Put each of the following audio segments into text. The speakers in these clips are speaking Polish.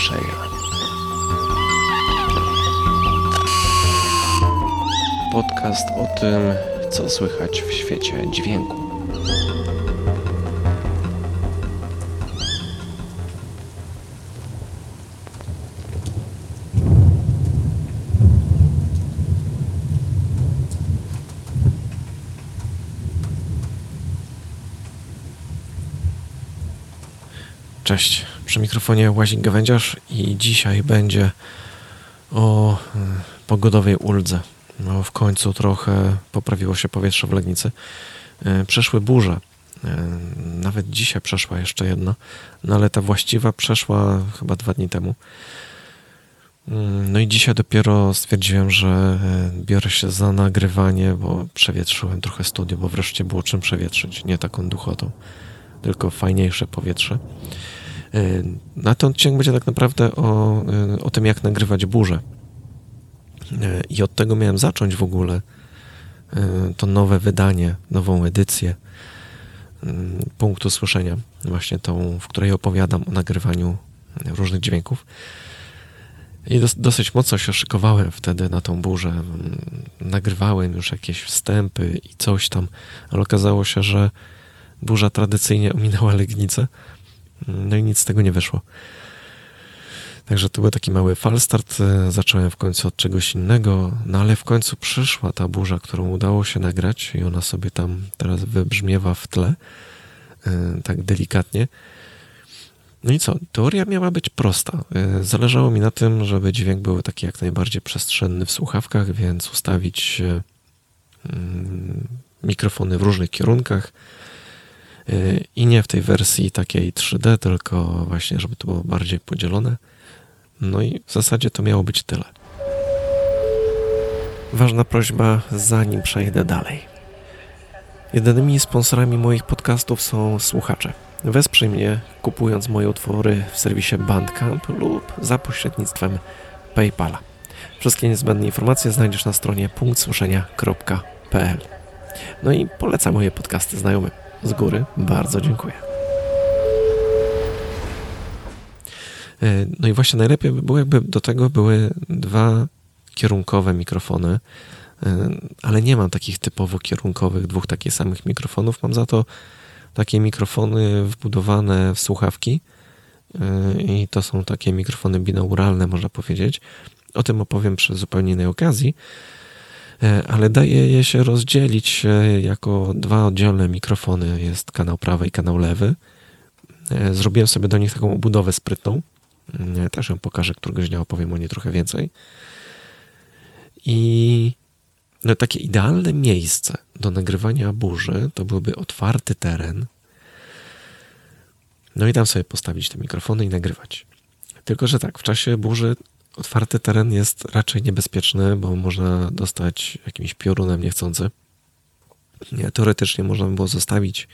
słyszenia. Podcast o tym, co słychać w świecie dźwięku. Cześć, przy mikrofonie Łazik Gawędziarz i dzisiaj będzie o e, pogodowej uldze. No, w końcu trochę poprawiło się powietrze w Legnicy. E, przeszły burze. E, nawet dzisiaj przeszła jeszcze jedna, no ale ta właściwa przeszła chyba dwa dni temu. Mm, no i dzisiaj dopiero stwierdziłem, że biorę się za nagrywanie, bo przewietrzyłem trochę studio, bo wreszcie było czym przewietrzyć, nie taką duchotą, tylko fajniejsze powietrze. Y, na ten odcinek będzie tak naprawdę o, y, o tym, jak nagrywać burzę. Y, I od tego miałem zacząć w ogóle to nowe wydanie, nową edycję punktu słyszenia, właśnie tą, w której opowiadam o nagrywaniu różnych dźwięków. I dos dosyć mocno się szykowałem wtedy na tą burzę. Nagrywałem już jakieś wstępy i coś tam, ale okazało się, że burza tradycyjnie ominęła Legnicę no i nic z tego nie wyszło. Także to był taki mały falstart. Zacząłem w końcu od czegoś innego, no ale w końcu przyszła ta burza, którą udało się nagrać i ona sobie tam teraz wybrzmiewa w tle, e, tak delikatnie. No i co? Teoria miała być prosta. E, zależało mi na tym, żeby dźwięk był taki jak najbardziej przestrzenny w słuchawkach, więc ustawić e, mm, mikrofony w różnych kierunkach, i nie w tej wersji takiej 3D, tylko właśnie, żeby to było bardziej podzielone. No i w zasadzie to miało być tyle. Ważna prośba, zanim przejdę dalej. Jedynymi sponsorami moich podcastów są słuchacze. Wesprzyj mnie kupując moje utwory w serwisie Bandcamp lub za pośrednictwem PayPala. Wszystkie niezbędne informacje znajdziesz na stronie punktsłyszenia.pl. No i polecam moje podcasty znajomym. Z góry bardzo dziękuję. E, no i właśnie najlepiej by było, jakby do tego były dwa kierunkowe mikrofony, e, ale nie mam takich typowo kierunkowych, dwóch takich samych mikrofonów. Mam za to takie mikrofony wbudowane w słuchawki e, i to są takie mikrofony binauralne, można powiedzieć. O tym opowiem przy zupełnie innej okazji. E, ale daje je się rozdzielić jako dwa oddzielne mikrofony. Jest kanał prawy i kanał lewy. E, zrobiłem sobie do nich taką obudowę sprytną. E, też ją pokażę któregoś dnia, opowiem o niej trochę więcej. I no, takie idealne miejsce do nagrywania burzy to byłby otwarty teren. No i tam sobie postawić te mikrofony i nagrywać. Tylko, że tak, w czasie burzy otwarty teren jest raczej niebezpieczny, bo można dostać jakimś piorunem niechcący. Teoretycznie można by było zostawić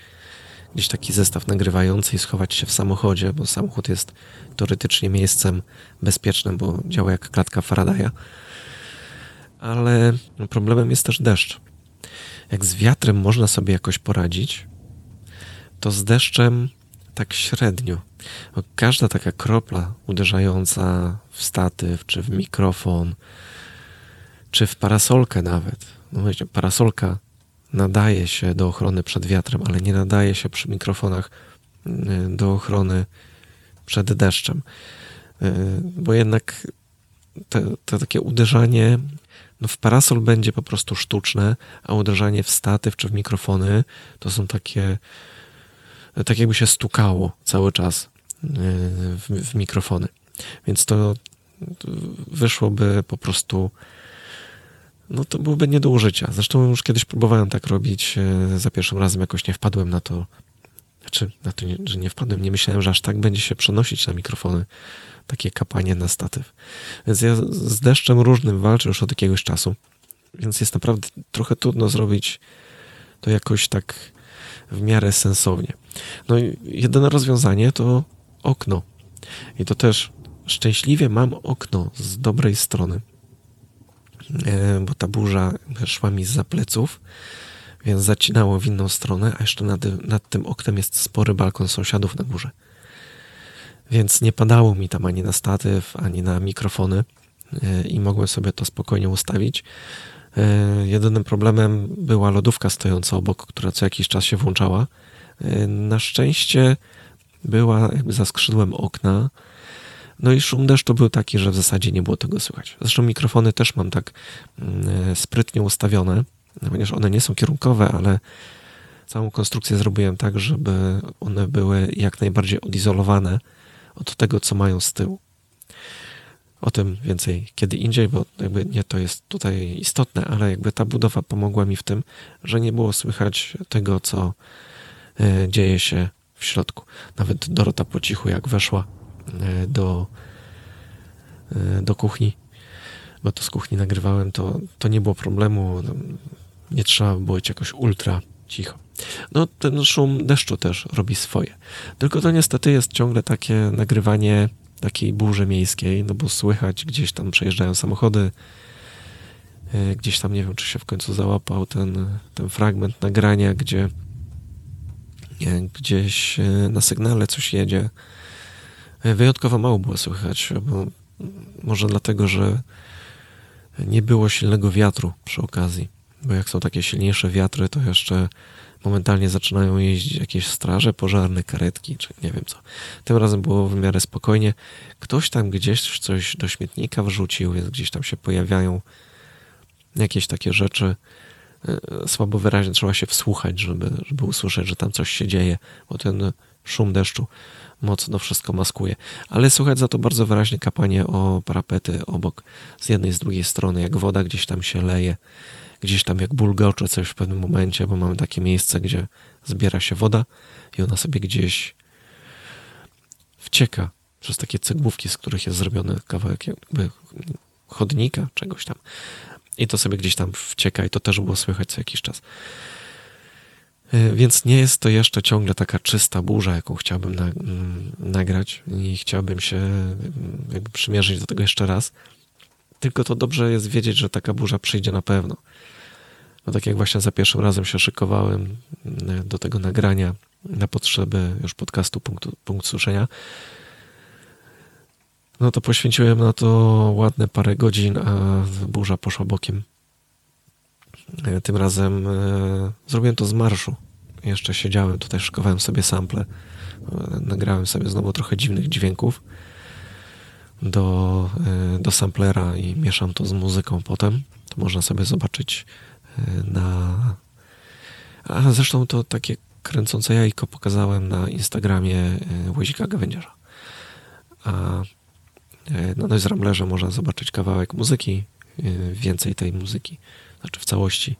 gdzieś taki zestaw nagrywający i schować się w samochodzie, bo samochód jest teoretycznie miejscem bezpiecznym, bo działa jak klatka Faradaya. Ale problemem jest też deszcz. Jak z wiatrem można sobie jakoś poradzić, to z deszczem tak średnio. Każda taka kropla uderzająca w statyw, czy w mikrofon, czy w parasolkę nawet. No wiecie, parasolka nadaje się do ochrony przed wiatrem, ale nie nadaje się przy mikrofonach y, do ochrony przed deszczem. Y, bo jednak to, takie uderzanie no w parasol będzie po prostu sztuczne, a uderzanie w statyw czy w mikrofony to są takie tak jakby się stukało cały czas e, w, w mikrofony. Więc to wyszłoby po prostu no to byłoby nie do użycia. Zresztą już kiedyś próbowałem tak robić, e, za pierwszym razem jakoś nie wpadłem na to, znaczy na to, że nie wpadłem, nie myślałem, że aż tak będzie się przenosić na mikrofony takie kapanie na statyw. Więc ja z deszczem różnym walczę już od jakiegoś czasu, więc jest naprawdę trochę trudno zrobić to jakoś tak w miarę sensownie. No i jedyne rozwiązanie to okno. I to też szczęśliwie mam okno z dobrej strony, e, bo ta burza szła mi za pleców, więc zacinało w inną stronę, a jeszcze nad, nad tym oknem jest spory balkon sąsiadów na górze. Więc nie padało mi tam ani na statyw, ani na mikrofony i mogłem sobie to spokojnie ustawić. Jedynym problemem była lodówka stojąca obok, która co jakiś czas się włączała. Na szczęście była jakby za skrzydłem okna. No i szum deszczu był taki, że w zasadzie nie było tego słychać. Zresztą mikrofony też mam tak mm, sprytnie ustawione, ponieważ one nie są kierunkowe, ale całą konstrukcję zrobiłem tak, żeby one były jak najbardziej odizolowane od tego, co mają z tyłu. O tym więcej kiedy indziej, bo jakby nie to jest tutaj istotne, ale jakby ta budowa pomogła mi w tym, że nie było słychać tego, co e, dzieje się w środku. Nawet Dorota po cichu, jak weszła e, do, e, do kuchni, bo to z kuchni nagrywałem, to, to nie było problemu. Nie trzeba było być jakoś ultra cicho. No, ten szum deszczu też robi swoje. Tylko to niestety jest ciągle takie nagrywanie takiej burzy miejskiej, no bo słychać gdzieś tam przejeżdżają samochody, e, gdzieś tam nie wiem, czy się w końcu załapał ten, ten fragment nagrania, gdzie gdzieś e, na sygnale coś jedzie. E, wyjątkowo mało było słychać, może dlatego, że nie było silnego wiatru przy okazji, bo jak są takie silniejsze wiatry, to jeszcze momentalnie zaczynają jeździć jakieś straże pożarne, karetki, czy nie wiem co. Tym razem było w miarę spokojnie. Ktoś tam gdzieś coś do śmietnika wrzucił, więc gdzieś tam się pojawiają jakieś takie rzeczy. E, słabo wyraźnie trzeba się wsłuchać, żeby, żeby usłyszeć, że tam coś się dzieje, bo ten szum deszczu mocno wszystko maskuje. Ale słychać za to bardzo wyraźnie kapanie o parapety obok, z jednej z drugiej strony, jak woda gdzieś tam się leje gdzieś tam jak bulgocze coś w pewnym momencie, bo mamy takie miejsce, gdzie zbiera się woda i ona sobie gdzieś wcieka przez takie cegłówki, z których jest zrobiony kawałek jakby chodnika, czegoś tam. I to sobie gdzieś tam wcieka i to też było słychać co jakiś czas. E, więc nie jest to jeszcze ciągle taka czysta burza, jaką chciałbym na, mm, nagrać i chciałbym się mm, jakby przymierzyć do tego jeszcze raz. Tylko to dobrze jest wiedzieć, że taka burza przyjdzie na pewno. No tak jak właśnie za pierwszym razem się szykowałem mm, do tego nagrania na potrzeby już podcastu punktu, Punkt Suszenia, no to poświęciłem na to ładne parę godzin, a burza poszła bokiem. E, tym razem e, zrobiłem to z marszu. Jeszcze siedziałem tutaj, szykowałem sobie sample. E, nagrałem sobie znowu trochę dziwnych dźwięków do, do samplera i mieszam to z muzyką potem. To można sobie zobaczyć na... A zresztą to takie kręcące jajko pokazałem na Instagramie e, Łazika Gawędziarza. A e, na Noise Ramblerze można zobaczyć kawałek muzyki, e, więcej tej muzyki, znaczy w całości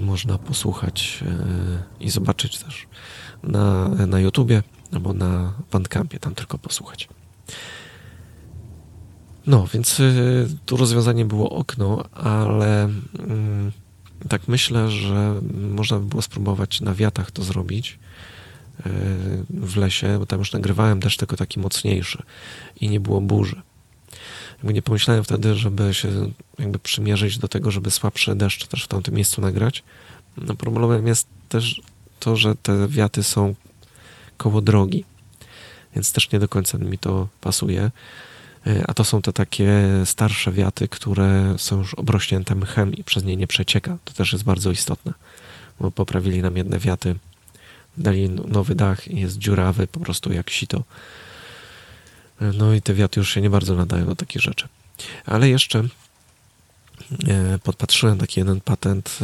można posłuchać i zobaczyć też na, na YouTubie albo na Bandcampie, tam tylko posłuchać. No, więc y, tu rozwiązanie było okno, ale mm, tak myślę, że można by było spróbować na wiatach to zrobić y, w lesie, bo tam już nagrywałem deszcz tylko taki mocniejszy i nie było burzy. Jakby nie pomyślałem wtedy, żeby się jakby przymierzyć do tego, żeby słabszy deszcz też w tamtym miejscu nagrać. No problemem jest też to, że te wiaty są koło drogi, więc też nie do końca mi to pasuje. E, a to są te takie starsze wiaty, które są już obrośnięte mchem i przez nie nie przecieka. To też jest bardzo istotne, bo poprawili nam jedne wiaty, dali nowy dach i jest dziurawy po prostu jak sito. E, no i te wiaty już się nie bardzo nadają do takich rzeczy. Ale jeszcze e, podpatrzyłem taki jeden patent.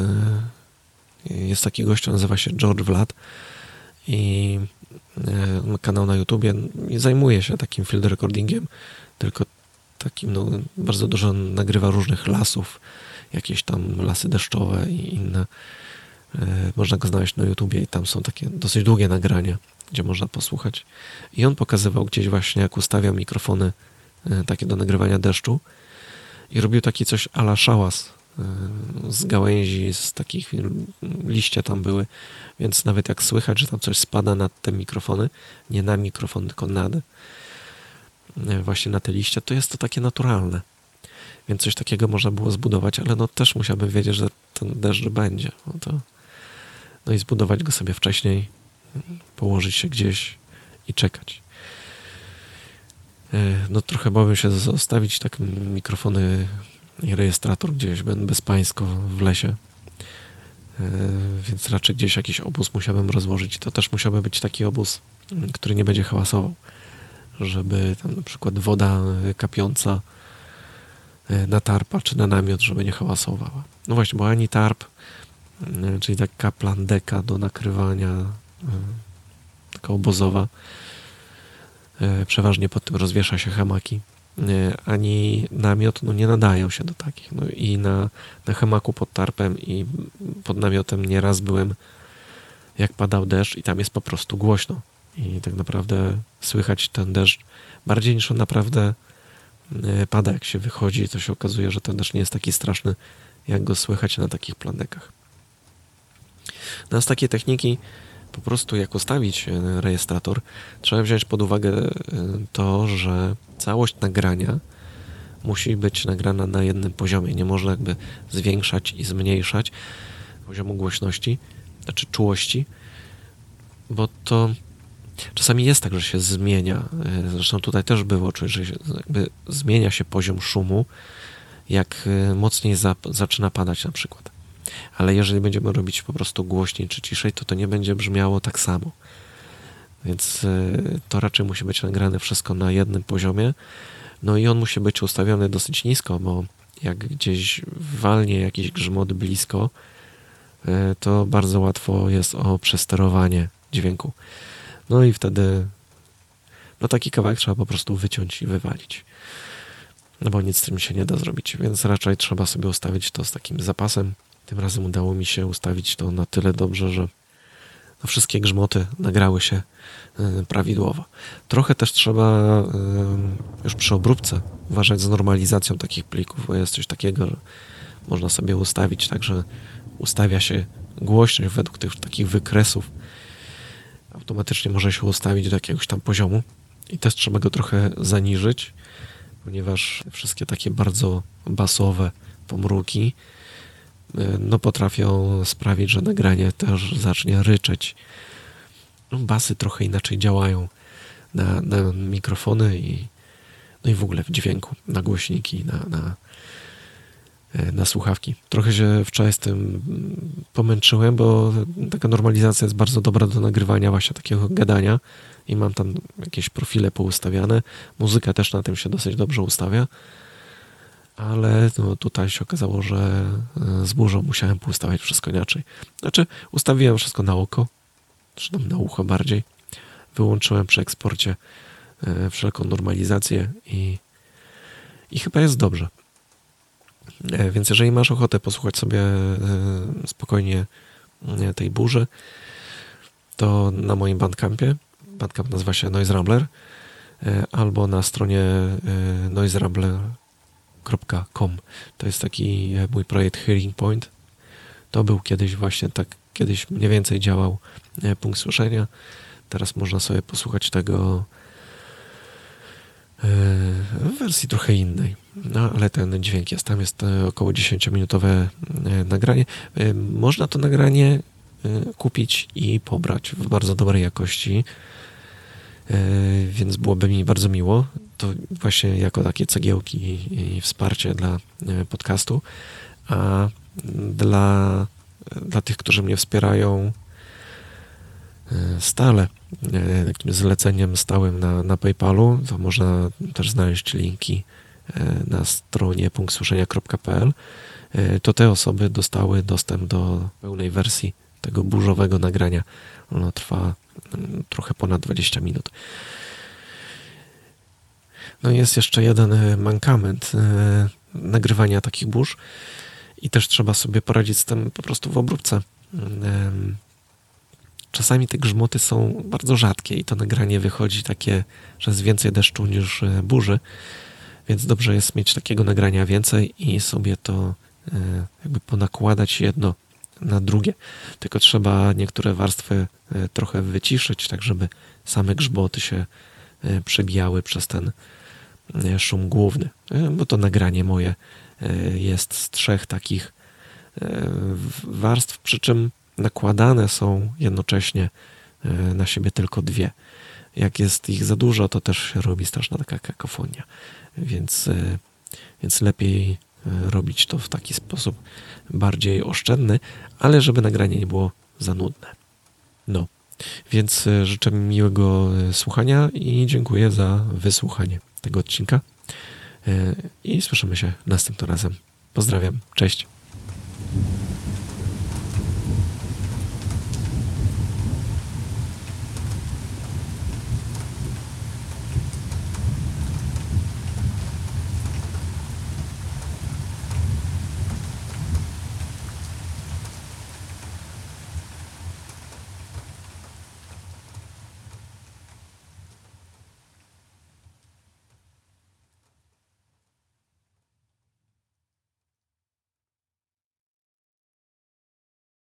Jest taki gość, nazywa się George Vlad i kanał na YouTubie i zajmuje się takim field recordingiem tylko takim, no, bardzo dużo nagrywa różnych lasów, jakieś tam lasy deszczowe i inne. E, można go znaleźć na YouTubie i tam są takie dosyć długie nagrania, gdzie można posłuchać. I on pokazywał gdzieś właśnie, jak ustawiał mikrofony e, takie do nagrywania deszczu i robił taki coś ala szałas e, z gałęzi, z takich liście tam były, więc nawet jak słychać, że tam coś spada na te mikrofony, nie na mikrofon, tylko nad, właśnie na te liście, to jest to takie naturalne. Więc coś takiego można było zbudować, ale no też musiałbym wiedzieć, że ten deszcz będzie. No, to, no i zbudować go sobie wcześniej, położyć się gdzieś i czekać. no trochę bałem się zostawić tak mikrofony i rejestrator gdzieś bezpańsko w lesie. Więc raczej gdzieś jakiś obóz musiałbym rozłożyć. To też musiałby być taki obóz, który nie będzie hałasował. Żeby tam na przykład woda kapiąca na tarpa czy na namiot, żeby nie hałasowała. No właśnie, bo ani tarp, czyli taka plandeka do nakrywania, taka obozowa, przeważnie pod tym rozwiesza się hamaki, ani namiot no, nie nadają się do takich. No i na, na hamaku pod tarpem i pod namiotem nieraz byłem, jak padał deszcz i tam jest po prostu głośno. I tak naprawdę słychać ten deszcz bardziej niż on naprawdę e, pada, jak się wychodzi, to się okazuje, że ten deszcz nie jest taki straszny, jak go słychać na takich planekach. No z takiej techniki po prostu jak ustawić e, rejestrator, trzeba wziąć pod uwagę e, to, że całość nagrania musi być nagrana na jednym poziomie. Nie można jakby zwiększać i zmniejszać poziomu głośności, znaczy czułości, bo to czasami jest tak, że się zmienia. E, zresztą tutaj też było, czyli że jakby zmienia się poziom szumu, jak mocniej za, zaczyna padać na przykład ale jeżeli będziemy robić po prostu głośniej czy ciszej, to to nie będzie brzmiało tak samo. Więc e, to raczej musi być nagrane wszystko na jednym poziomie. No i on musi być ustawiony dosyć nisko, bo jak gdzieś walnie jakiś grzmot blisko, e, to bardzo łatwo jest o przesterowanie dźwięku. No i wtedy no taki kawałek trzeba po prostu wyciąć i wywalić. No bo nic z tym się nie da zrobić, więc raczej trzeba sobie ustawić to z takim zapasem. Tym razem udało mi się ustawić to na tyle dobrze, że no wszystkie grzmoty nagrały się e, prawidłowo. Trochę też trzeba e, już przy obróbce uważać z normalizacją takich plików, bo jest coś takiego, że można sobie ustawić tak, że ustawia się głośność według tych takich wykresów. Automatycznie może się ustawić do jakiegoś tam poziomu i też trzeba go trochę zaniżyć, ponieważ wszystkie takie bardzo basowe pomruki no potrafią sprawić, że nagranie też zacznie ryczeć. No, basy trochę inaczej działają na, na mikrofony i, no i w ogóle w dźwięku, na głośniki, na, na, na słuchawki. Trochę się wczoraj z tym pomęczyłem, bo taka normalizacja jest bardzo dobra do nagrywania właśnie takiego gadania i mam tam jakieś profile poustawiane. Muzyka też na tym się dosyć dobrze ustawia ale no, tutaj się okazało, że e, z burzą musiałem poustawiać wszystko inaczej. Znaczy, ustawiłem wszystko na oko, czy tam na ucho bardziej. Wyłączyłem przy eksporcie e, wszelką normalizację i, i chyba jest dobrze. E, więc jeżeli masz ochotę posłuchać sobie spokojnie tej burzy, to na moim bandcampie, bandcamp nazywa się Noise Rambler, albo na stronie Noise Rambler hearing.com. To jest taki e, mój projekt Hearing Point. To był kiedyś właśnie tak, kiedyś mniej więcej działał e, punkt słyszenia. Teraz można sobie posłuchać tego e, w wersji trochę innej. No, ale ten dźwięk jest. Tam jest około 10-minutowe nagranie. Można to nagranie kupić i pobrać w bardzo dobrej jakości. Więc byłoby mi bardzo miło to właśnie jako takie cegiełki i wsparcie dla e, podcastu, a dla, dla tych, którzy mnie wspierają e, stale, e, takim zleceniem stałym na, na PayPalu, to można też znaleźć linki na stronie punktsłyszenia.pl, to te osoby dostały dostęp do pełnej wersji tego burzowego nagrania. Ono trwa mm, trochę ponad 20 minut. No jest jeszcze jeden e, mankament e, nagrywania takich burz i też trzeba sobie poradzić z tym po prostu w obróbce. Czasami te grzmoty są bardzo rzadkie i to nagranie wychodzi takie, że jest więcej deszczu niż e, burzy, więc dobrze jest mieć takiego nagrania więcej i sobie to jakby ponakładać jedno na drugie. Tylko trzeba niektóre warstwy trochę wyciszyć, tak żeby same grzmoty się przebijały przez ten E, szum główny, e, bo to nagranie moje e, jest z trzech takich warstw, przy czym nakładane są jednocześnie na siebie tylko dwie. jak jest ich za dużo, to też się robi straszna taka kakofonia. Więc, e, więc lepiej e, robić to w taki sposób bardziej oszczędny, ale żeby nagranie nie było za nudne. No, więc e, życzę miłego słuchania i dziękuję za wysłuchanie tego odcinka. I słyszymy się następnym razem. Pozdrawiam, cześć.